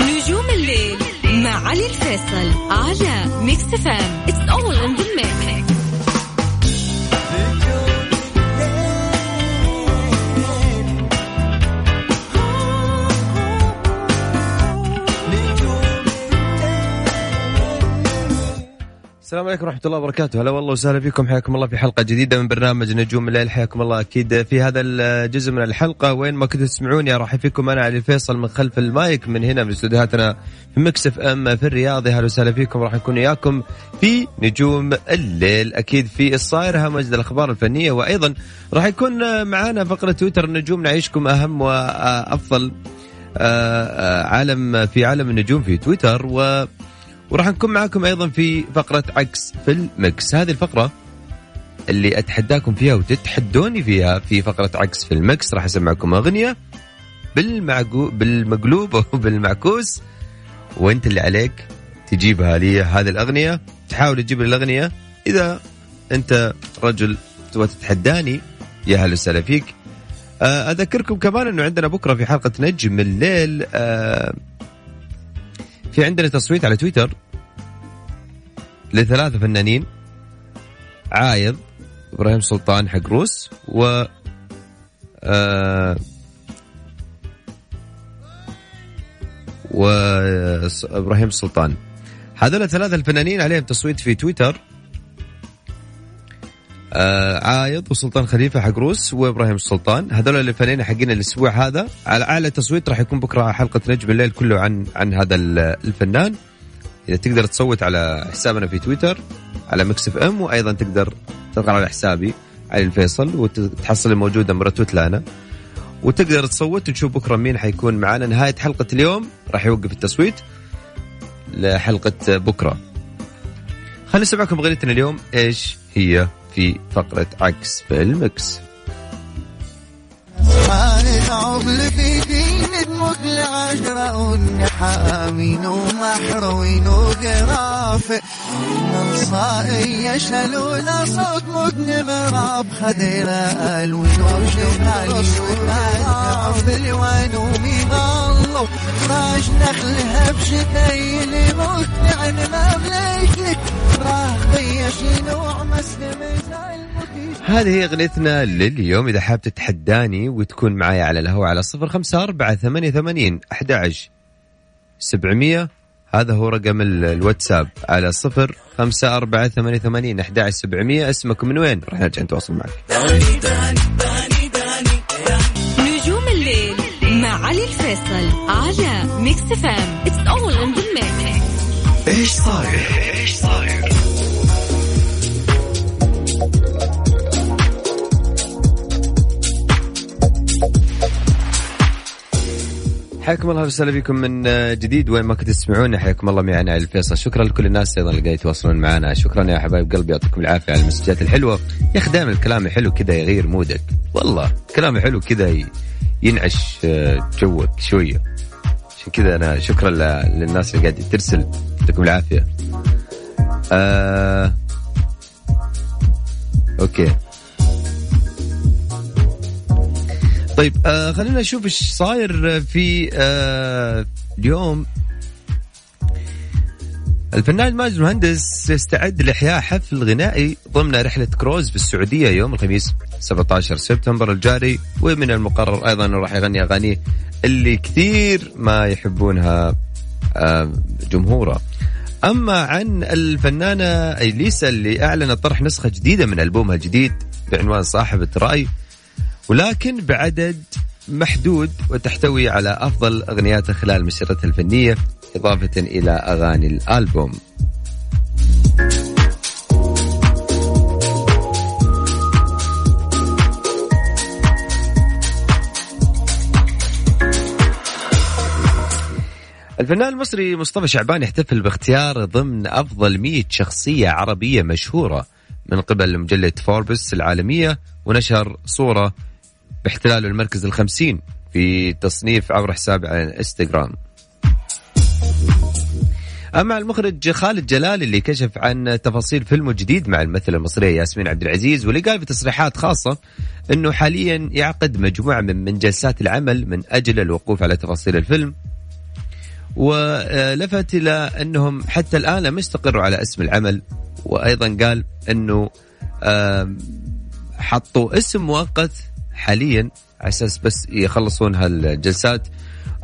نجوم الليل مع علي الفيصل على Mix FM السلام عليكم ورحمة الله وبركاته، هلا والله وسهلا فيكم. حياكم الله في حلقة جديدة من برنامج نجوم الليل. حياكم الله أكيد في هذا الجزء من الحلقة. وين ما كنتوا تسمعوني راح فيكم أنا علي الفيصل من خلف المايك من هنا من استديوهاتنا في Mix FM في الرياض. هلا وسهلا فيكم. راح نكون وياكم في نجوم الليل. أكيد في الصاير مجد الأخبار الفنية. وأيضا راح يكون معنا فقرة تويتر النجوم نعيشكم أهم وأفضل عالم في عالم النجوم في تويتر. و وراح نكون معاكم أيضا في فقرة عكس في ال Mix. هذه الفقرة اللي أتحداكم فيها وتتحدوني فيها في فقرة عكس في ال Mix. راح أسمعكم أغنية بالمعقو بالمقلوب أو بالمعكوس وأنت اللي عليك تجيبها لي هذه الأغنية. تحاول تجيب لي الأغنية. إذا أنت رجل تبغى تتحداني يا هلا وسهلا فيك. آه، أذكركم كمان إنه عندنا بكرة في حلقة نجم الليل. آه في عندنا تصويت على تويتر. لثلاثة فنانين. عايض إبراهيم سلطان حق روس و آه وابراهيم سلطان. هذول الثلاثة الفنانين عليهم تصويت في تويتر. آه عايض وسلطان خليفة حق روس وإبراهيم السلطان هذول الفنانين حقين الأسبوع هذا. على أعلى تصويت راح يكون بكرة حلقة نجم الليل كله عن عن هذا الفنان. إذا تقدر تصوت على حسابنا في تويتر على مكسف إم وأيضا تقدر تدخل على حسابي علي الفيصل وتحصل الموجودة مرتوت لنا وتقدر تصوت وتشوف بكرة مين حيكون معنا نهاية حلقة اليوم راح يوقف التصويت لحلقة بكرة. خلينا نسمعكم أغنيتنا اليوم. إيش هي في فقرة عكس في المكس العقل في دين الموت العشرة والنحامين ومحروين وقرافة الصائي يشهلون صوت مدن مراب خدر الوين وجمال في الوين ومين الله راج نخلها بشتايل موت عن مملكك راح ضيش نوع مسلم هذه هي أغنيتنا لليوم. إذا حاب تتحداني وتكون معي على الهواء على صفر خمسة أربعة ثمانية ثمانين أحد عشر سبعمية. هذا هو رقم ال- الواتساب على صفر خمسة أربعة ثمانية ثمانين أحد عشر سبعمية. اسمك من وين؟ راح نرجع نتواصل معك. نجوم الليل مع علي الفيصل على Mix FM it's all in the إيش صاير؟ إيش صاير؟ حياكم الله وسهلا بكم من جديد. وين ما كنتوا تسمعونا حياكم الله معنا علي الفيصل. شكرا لكل الناس أيضا اللي قاعد يتواصلون معنا. شكرا يا حبايب قلبي يعطيكم العافية على المسجات الحلوة. يا أخي دائما الكلام الحلو كذا يغير مودك والله كلام الحلو كذا ينعش آه، جوك شوية. عشان كذا أنا شكرا للناس اللي قاعدة ترسل. يعطيكم العافية. آه... أوكي. طيب آه خلينا نشوف إيش صاير في آه اليوم. الفنان ماجد المهندس يستعد لإحياء حفل غنائي ضمن رحلة كروز في السعوديه يوم الخميس 17 سبتمبر الجاري. ومن المقرر أيضا إنه راح يغني أغانيه اللي كثير ما يحبونها آه جمهوره. أما عن الفنانة اليسا اللي أعلنت طرح نسخة جديدة من ألبومها الجديد بعنوان صاحبة رأي ولكن بعدد محدود وتحتوي على أفضل اغنياتها خلال مسيرتها الفنية إضافة إلى أغاني الألبوم. الفنان المصري مصطفى شعبان يحتفل باختيار ضمن أفضل 100 شخصية عربية مشهورة من قبل مجلة فوربس العالمية ونشر صورة باحتلاله المركز الخمسين في تصنيف عبر حسابه على الانستغرام أما المخرج خالد جلال اللي كشف عن تفاصيل فيلمه الجديد مع الممثلة المصرية ياسمين عبد العزيز واللي قال بتصريحات خاصة إنه حاليا يعقد مجموعة من من جلسات العمل من أجل الوقوف على تفاصيل الفيلم. ولفت إلى أنهم حتى الآن لم يستقروا على اسم العمل وأيضا قال آم، حطوا اسم مؤقت حاليا على أساس بس يخلصون هالجلسات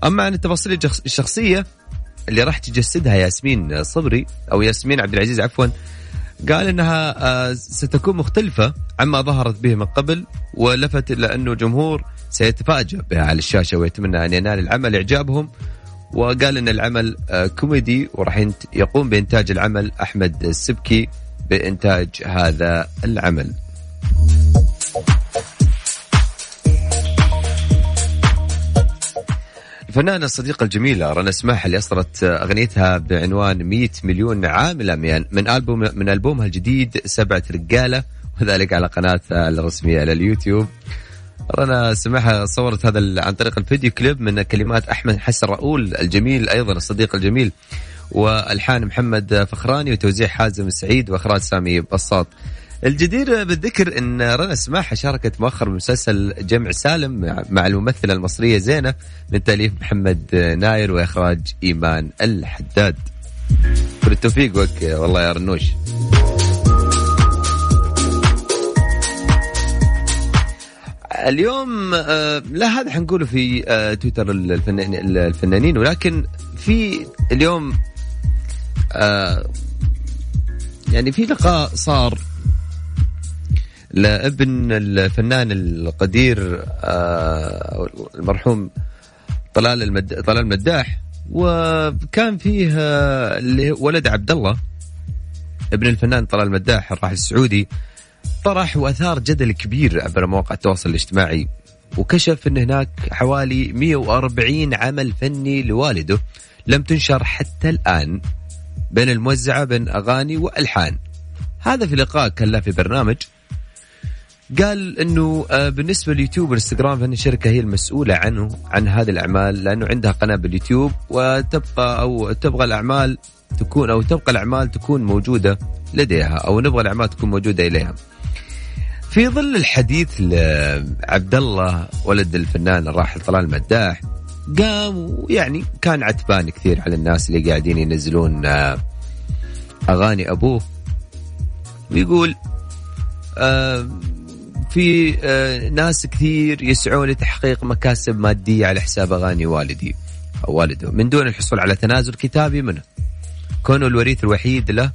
أما عن التفاصيل الشخصية اللي راح تجسدها ياسمين صبري أو ياسمين عبد العزيز عفوا قال إنها آه، ستكون مختلفة عما ظهرت به من قبل ولفت إلى انه الجمهور سيتفاجأ بها على الشاشة ويتمنى أن ينال العمل إعجابهم وقال إن العمل آه، كوميدي وراح يقوم بإنتاج العمل أحمد السبكي بإنتاج هذا العمل. الفنانة الصديقة الجميلة رنا سماح اللي أصدرت أغنيتها بعنوان 100 مليون عاملة من ألبوم من ألبومها الجديد سبعة رجالة وذلك على قناتها الرسمية على اليوتيوب رنا سماحة صورت هذا عن طريق الفيديو كليب من كلمات أحمد حسن رؤول الجميل أيضا الصديق الجميل والحان محمد فخراني وتوزيع حازم السعيد وإخراج سامي بساط. الجدير بالذكر إن رنا سماحه شاركت مؤخرا بمسلسل جمع سالم مع- الممثلة المصرية زينة من تأليف محمد ناير وإخراج إيمان الحداد. كل التوفيق وك والله يا رنوش. اليوم آه، لا هذا حنقوله في آه، تويتر الفنانين الفنانين ولكن في اليوم آه، يعني في لقاء صار لابن الفنان القدير آه، المرحوم طلال المد... طلال المداح وكان فيه آه، ولد عبد الله ابن الفنان طلال المداح الراحل السعودي. طرح وأثار جدل كبير عبر مواقع التواصل الاجتماعي وكشف إن هناك حوالي 140 عمل فني لوالده لم تنشر حتى الآن بين الموزعة بين أغاني وألحان. هذا في لقاء كان له في برنامج قال إنه آه، بالنسبة لليوتيوب والانستغرام فان الشركة هي المسؤولة عنه عن هذه الأعمال لأنه عندها قناة باليوتيوب وتبقى أو تبغى الأعمال تكون أو تبقى الأعمال تكون موجودة لديها أو نبغى الأعمال تكون موجودة إليها. في ظل الحديث لعبد الله ولد الفنان الراحل طلال المداح قام ويعني كان عتبان كثير على الناس اللي قاعدين ينزلون آه، أغاني أبوه ويقول آه، في آه، ناس كثير يسعون لتحقيق مكاسب مادية على حساب أغاني والدي أو والده. من دون الحصول على تنازل كتابي منه. كونه الوريث الوحيد له.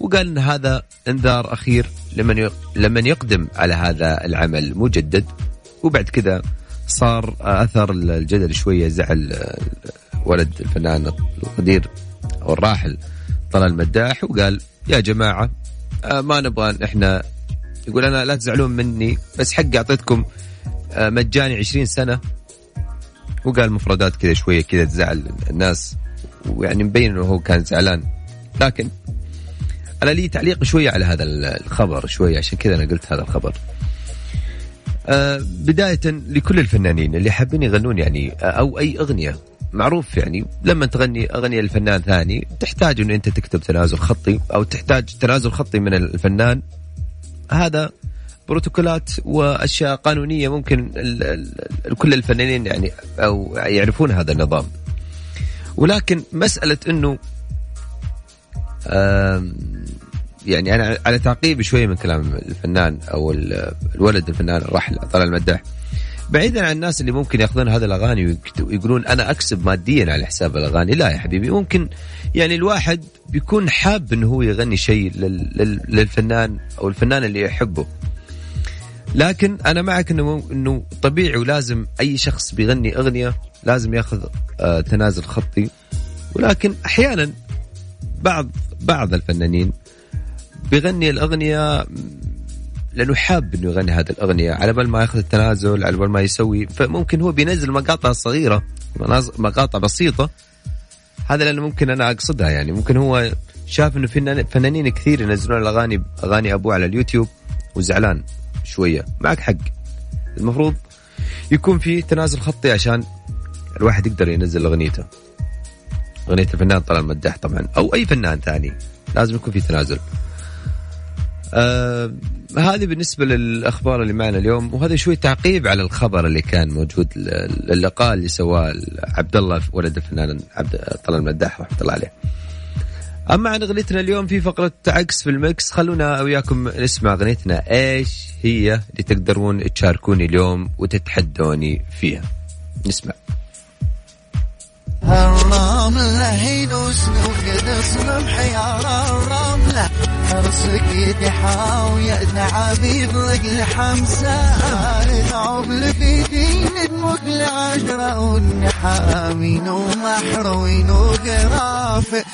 وقال إن هذا إنذار أخير لمن لمن يقدم على هذا العمل مجدد. وبعد كذا صار أثر الجدل شوية زعل آه، ولد الفنان القدير أو الراحل طلال المداح وقال يا جماعة آه، ما نبغى إحنا يقول أنا لا تزعلون مني بس حق أعطيتكم آه، مجاني 20 سنة. وقال مفردات كذا شوية كذا تزعل الناس ويعني مبين إنه هو كان زعلان. لكن أنا لي تعليق شوية على هذا الخبر شوية عشان كذا أنا قلت هذا الخبر. آه بداية لكل الفنانين اللي حابين يغنون يعني آه، أو أي أغنية. معروف يعني لما تغني أغنية لفنان ثاني تحتاج إنه أنت تكتب تنازل خطي أو تحتاج تنازل خطي من الفنان هذا بروتوكولات وأشياء قانونية ممكن ال ال كل الفنانين يعني أو يعرفون هذا النظام. ولكن مسألة إنه يعني أنا على تعقيب شوية من كلام الفنان أو ال- الولد الفنان الراحل طلال المداح بعيدا عن الناس اللي ممكن ياخذون هذه الأغاني ويقولون أنا أكسب ماديا على حساب الأغاني. لا يا حبيبي ممكن يعني الواحد بيكون حاب إنه هو يغني شيء لل- لل- للفنان أو الفنان اللي يحبه. لكن أنا معك إنه إنه طبيعي ولازم أي شخص بيغني أغنية لازم ياخذ آه تنازل خطي. ولكن أحيانا بعض بعض الفنانين بيغني الأغنية لأنه حاب إنه يغني هذه الأغنية. على بال ما يأخذ التنازل على بال ما يسوي فممكن هو بينزل مقاطع صغيرة مقاطع بسيطة. هذا لأنه ممكن أنا أقصدها يعني. ممكن هو شاف إنه في فنانين كثير ينزلون الأغاني أغاني أبوه على اليوتيوب وزعلان شوية. معك حق. المفروض يكون في تنازل خطي عشان الواحد يقدر ينزل أغنيته. أغنية الفنان طلال مداح طبعا أو أي فنان ثاني. لازم يكون في تنازل. آه هذه بالنسبة للأخبار اللي معنا اليوم وهذا شوي تعقيب على الخبر اللي كان موجود اللقاء اللي سواه عبد الله ولد الفنان عبد طلال المداح رحمة الله عليه. أما عن أغنيتنا اليوم في فقرة عكس في المكس خلونا وياكم نسمع أغنيتنا إيش هي اللي تقدرون تشاركوني اليوم وتتحدوني فيها. نسمع. الرملة يدوسني وقد اصلح يا الرملة ارسك يدي حاوية عبيد لك الحمسة. تعب في دين دمك العشرة والنحامين ومحروين وقرافة.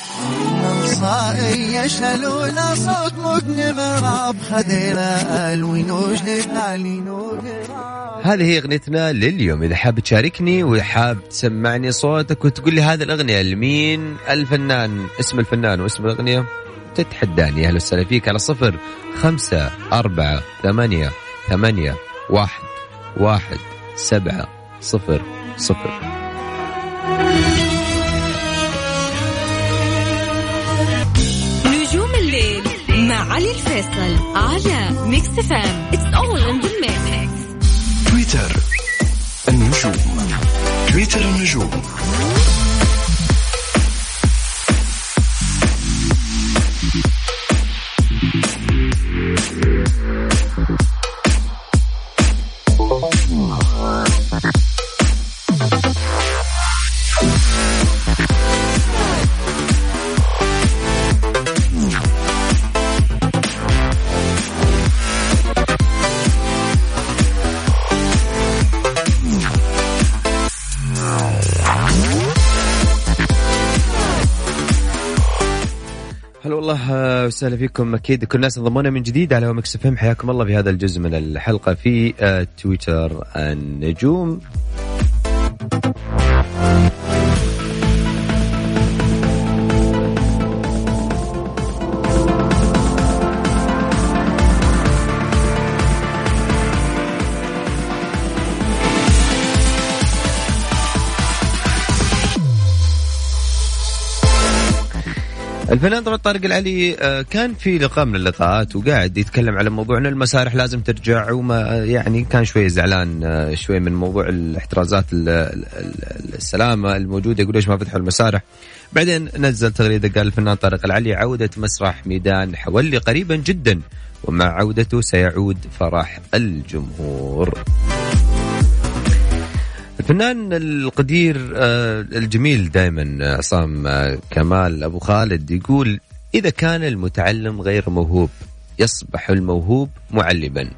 نصائي يشلون صوت مدن غراب. خذيرة ألوين وجنب علين وقرافة. هذه هي أغنيتنا لليوم. إذا حاب تشاركني وحاب تسمعني صوتك وتقول لي هذه الأغنية لمين؟ الفنان اسم الفنان واسم الأغنية. تتحداني. أهلا وسهلا فيك على صفر خمسة أربعة ثمانية ثمانية واحد واحد سبعة صفر صفر. نجوم الليل مع علي الفيصل على Mix FM it's all in the mix تويتر النجوم. تويتر النجوم. هلا والله وسهلا فيكم. أكيد كل الناس انضمونا من جديد على مكس فهم حياكم الله في هذا الجزء من الحلقة في آه، تويتر النجوم. الفنان طبعا طارق العلي آه، كان في لقاء من اللقاءات وقاعد يتكلم على موضوع ان المسارح لازم ترجع وما يعني كان شوي زعلان آه، شوي من موضوع الاحترازات ال- ال- ال- السلامة الموجودة يقول ليش ما فتحوا المسارح؟ بعدين نزل تغريدة قال الفنان طارق العلي عودة مسرح ميدان حولي قريبا جدا ومع عودته سيعود فرح الجمهور. الفنان القدير آه، الجميل دائما عصام آه، كمال أبو خالد يقول إذا كان المتعلم غير موهوب يصبح الموهوب معلما.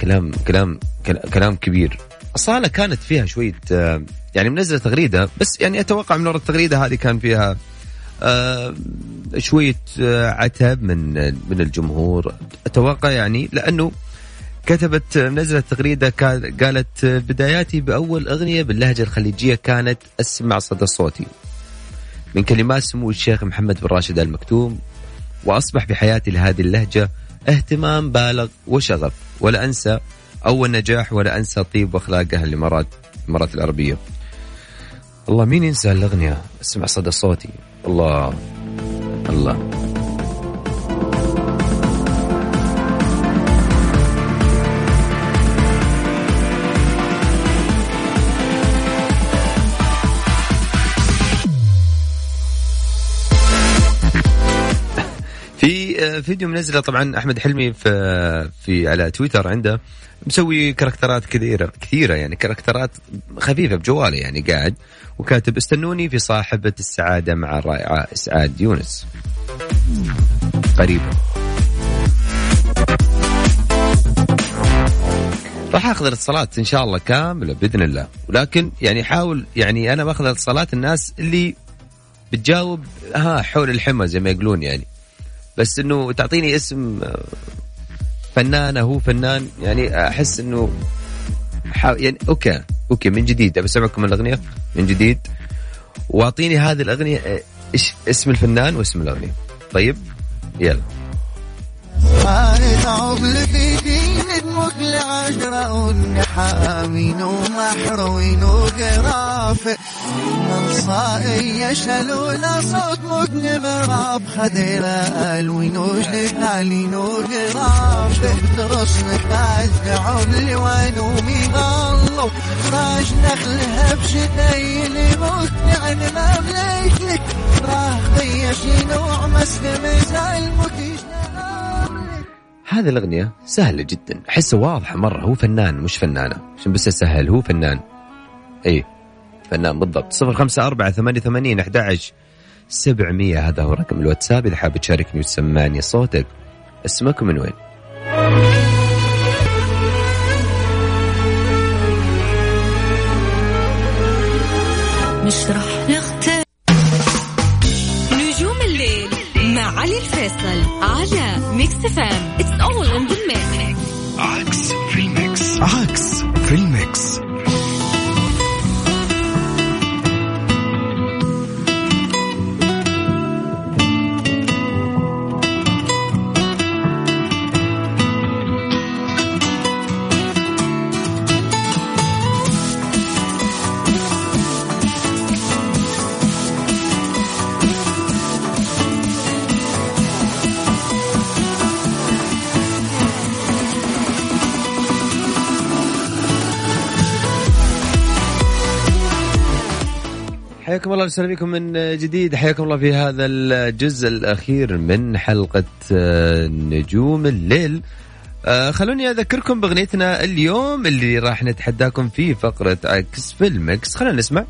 كلام كلام كل- كلام كبير. أصالة كانت فيها شوية آه، يعني منزلة تغريدة بس يعني أتوقع من وراء التغريدة هذه كان فيها آه، شوية آه، عتب من من الجمهور. أتوقع يعني لأنه كتبت نزلت تغريدة قالت بداياتي بأول أغنية باللهجة الخليجية كانت أسمع صدى صوتي من كلمات سمو الشيخ محمد بن راشد آل مكتوم وأصبح بحياتي لهذه اللهجة اهتمام بالغ وشغف ولا أنسى أول نجاح ولا أنسى طيب وأخلاق أهل الإمارات الإمارات العربية. الله مين ينسى الأغنية أسمع صدى صوتي. الله الله. آه، فيديو منزله طبعا أحمد حلمي في في على تويتر عنده مسوي كاركترات كثيرة كثيرة يعني كاركترات خفيفة بجواله يعني قاعد وكاتب استنوني في صاحبة السعادة مع الرائعه إسعاد يونس. قريبا. راح أخذ الاتصالات إن شاء الله كاملة بإذن الله. ولكن يعني حاول يعني أنا بأخذ اتصالات الناس اللي بتجاوب ها حول الحمى زي ما يقولون يعني. بس إنه تعطيني اسم آه، فنانه هو فنان يعني أحس إنه. يعني okay okay من جديد أبي أسمعكم الأغنية من جديد. وأعطيني هذه الأغنية آه، إيش اسم الفنان واسم الأغنية. طيب يلا. دمك العشرة والنحامين ومحروين وقرافة رافع. نصائي شلونا صوت مدن مراب خذيرة الوينوش لحالي نور رافع. ترسلك أزعم لي وانومي غلو راج نخلها بشتاي موت يعني ما هذه الأغنية سهلة جدا. أحسها واضحة مرة. هو فنان مش فنانة. عشان بس أسهل هو فنان. إيه. فنان بالضبط. صفر خمسة أربعة ثمانية ثمانين أحد سبعمية. هذا هو رقم الواتساب. إذا حاب تشاركني وتسمعني صوتك اسمك ومن وين؟ مش رح مع علي الفيصل على ميكس فام اتس اول ان ذا الله وسهلا بكم من جديد. حياكم الله في هذا الجزء الأخير من حلقة آه، نجوم الليل. آه، خلوني أذكركم بأغنيتنا اليوم اللي راح نتحداكم فيه فقرة عكس في المكس خلينا نسمع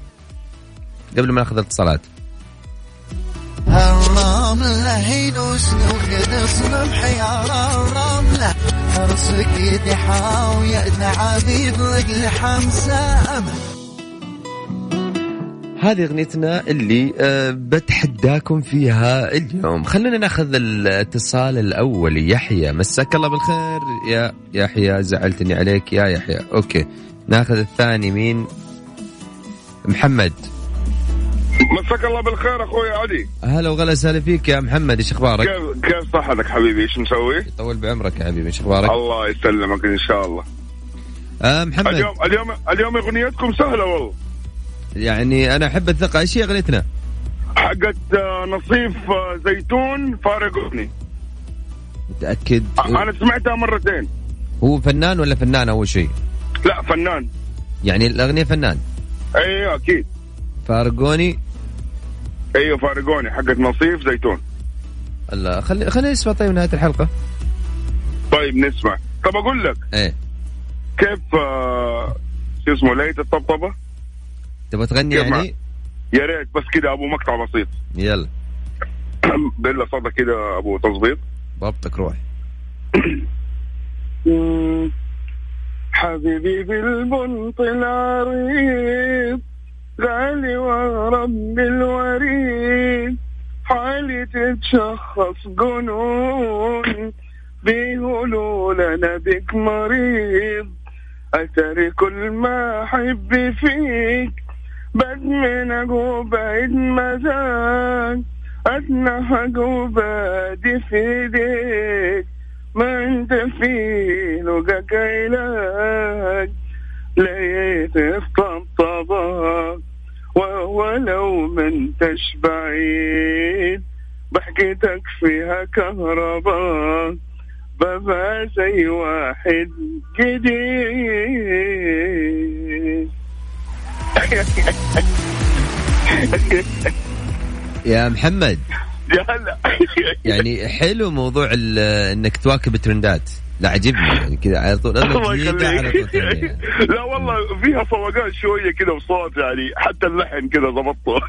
قبل ما ناخذ الاتصالات. الرملة هي نوسن وكذا صنم حيار الرملة ارسك يدي حاوية عبيد رجل حمسة أمل. هذه أغنيتنا اللي آه، بتحداكم فيها اليوم. خلينا ناخذ الاتصال الأول. يحيى مساك الله بالخير. يا يحيى زعلتني عليك. يا يحيى أوكي. ناخذ الثاني. مين؟ محمد. مساك الله بالخير أخوي علي. هلا وغلا وسهلا فيك يا محمد. إيش أخبارك؟ كيف كيف صحتك حبيبي؟ إيش مسوي؟ يطول بعمرك يا حبيبي. إيش أخبارك؟ الله يسلمك إن شاء الله. آه محمد. اليوم اليوم اليوم أغنيتكم سهلة والله. يعني أنا أحب الثقة. إيش هي أغنيتنا؟ حقت آه، نصيف آه، زيتون فارقني متأكد؟ أنا سمعتها مرتين. هو فنان ولا فنان أول شيء؟ لا فنان. يعني الأغنية فنان. أيوه أكيد. فارقوني؟ أيوه فارقوني. حقت نصيف زيتون. الله خلي خلينا نسمع طيب نهاية الحلقة. طيب نسمع. طب أقول لك. إيه. كيف آه، شو اسمه ليله الطبطبة؟ تبغى تغني يعني؟ يا ريت بس كده أبو مقطع بسيط. يلا. بالله صدق كده أبو تظبيط. ضبطك روح حبيبي بالبنط العريض غالي ورب الوريد حالي تتشخص جنون بيقولوا لنا بك مريض. أتري كل ما أحب فيك بدمنك وبعيد مزاج. أتنهج وبادي في ايديك ما أنت في لقاك علاج. لقيت الطبطبة ولو ما أنتش بعيد. ضحكتك فيها كهرباء. ببقى زي واحد جديد. يا محمد. يا هلا. يعني حلو موضوع إنك تواكب الترندات. لا عجبني. يعني كذا على طول. لا والله فيها صوغات شوية كذا وصوت يعني حتى اللحن كذا ضبطه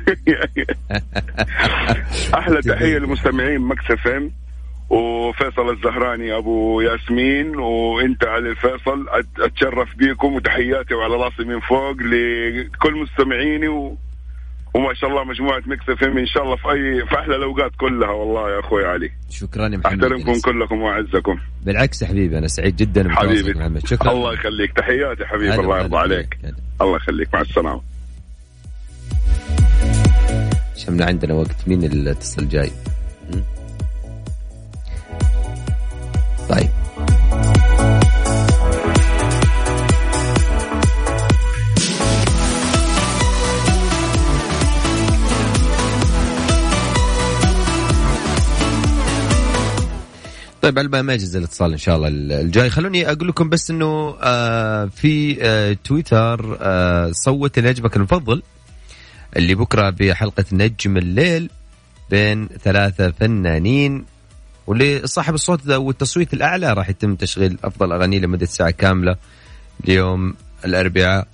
أحلى تحية لمستمعين Mix FM. وفيصل الزهراني أبو ياسمين وأنت علي الفيصل أتشرف بيكم وتحياتي وعلى راسي من فوق لكل مستمعيني و... وما شاء الله مجموعة Mix FM إن شاء الله في اي في أحلى الأوقات كلها والله يا أخوي علي. شكرا يا محمد أحترمكم كلكم وأعزكم. بالعكس يا حبيبي أنا سعيد جدا حبيبي محمد. شكرا. الله يخليك. تحياتي حبيبي الله يرضى عليك. هلا. الله يخليك. مع السلامة. شمنا عندنا وقت. مين الاتصال الجاي م? طيب طيب على ما يجز الاتصال إن شاء الله الجاي. خلوني أقول لكم بس إنه آه في آه تويتر آه صوت لنجمك المفضل اللي بكرة بحلقة نجم الليل بين ثلاثة فنانين ولصاحب الصوت والتصويت الأعلى راح يتم تشغيل أفضل أغاني لمدة ساعة كاملة اليوم الأربعاء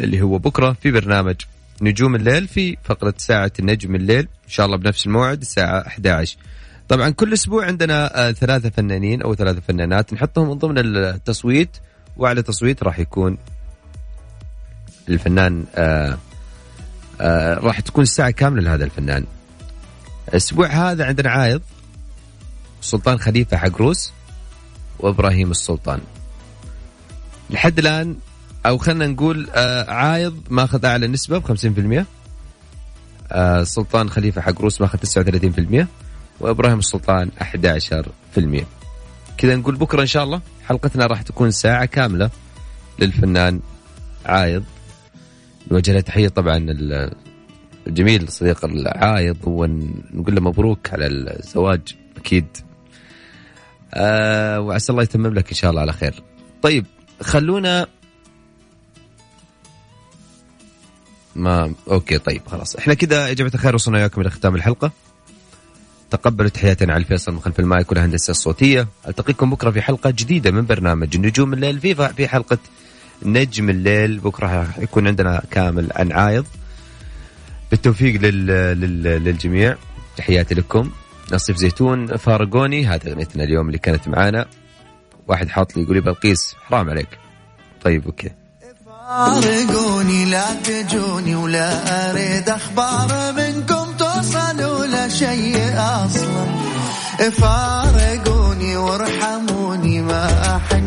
اللي هو بكرة في برنامج نجوم الليل في فقرة ساعة النجم الليل إن شاء الله بنفس الموعد الساعة 11 طبعا كل أسبوع عندنا آه، ثلاثة فنانين أو ثلاثة فنانات. نحطهم من ضمن التصويت وأعلى تصويت راح يكون الفنان آه آه راح تكون الساعة كاملة لهذا الفنان. الأسبوع هذا عندنا عايض. سلطان خليفة حقروس وإبراهيم السلطان. لحد الآن أو خلينا نقول آه عايض ماخذ أعلى نسبة ب 50% آه سلطان خليفة حقروس ماخذ 39% وإبراهيم السلطان 11% كذا نقول بكرة إن شاء الله حلقتنا راح تكون ساعة كاملة للفنان عايض. نوجه له تحية طبعا الجميل صديق العايض ونقول له مبروك على الزواج أكيد. آه وعسى الله يتمم لك إن شاء الله على خير. طيب خلونا ما okay طيب خلاص. إحنا كذا يا جماعة الخير وصلنا وياكم إلى ختام الحلقة. تقبلوا تحياتنا على الفيصل من خلف المايك والهندسة الصوتية. ألتقيكم بكرة في حلقة جديدة من برنامج نجوم الليل في في حلقة نجم الليل. بكرة يكون عندنا كامل عن عايض. بالتوفيق لل... لل... للجميع. تحياتي لكم. نصيف زيتون فارقوني هذه اغنيتنا اليوم اللي كانت معانا. واحد حاط لي يقول لي بلقيس حرام عليك. طيب أوكي. فارقوني لا تجوني ولا أريد أخبار منكم توصلوا لشيء أصلا. فارقوني وارحموني ما احن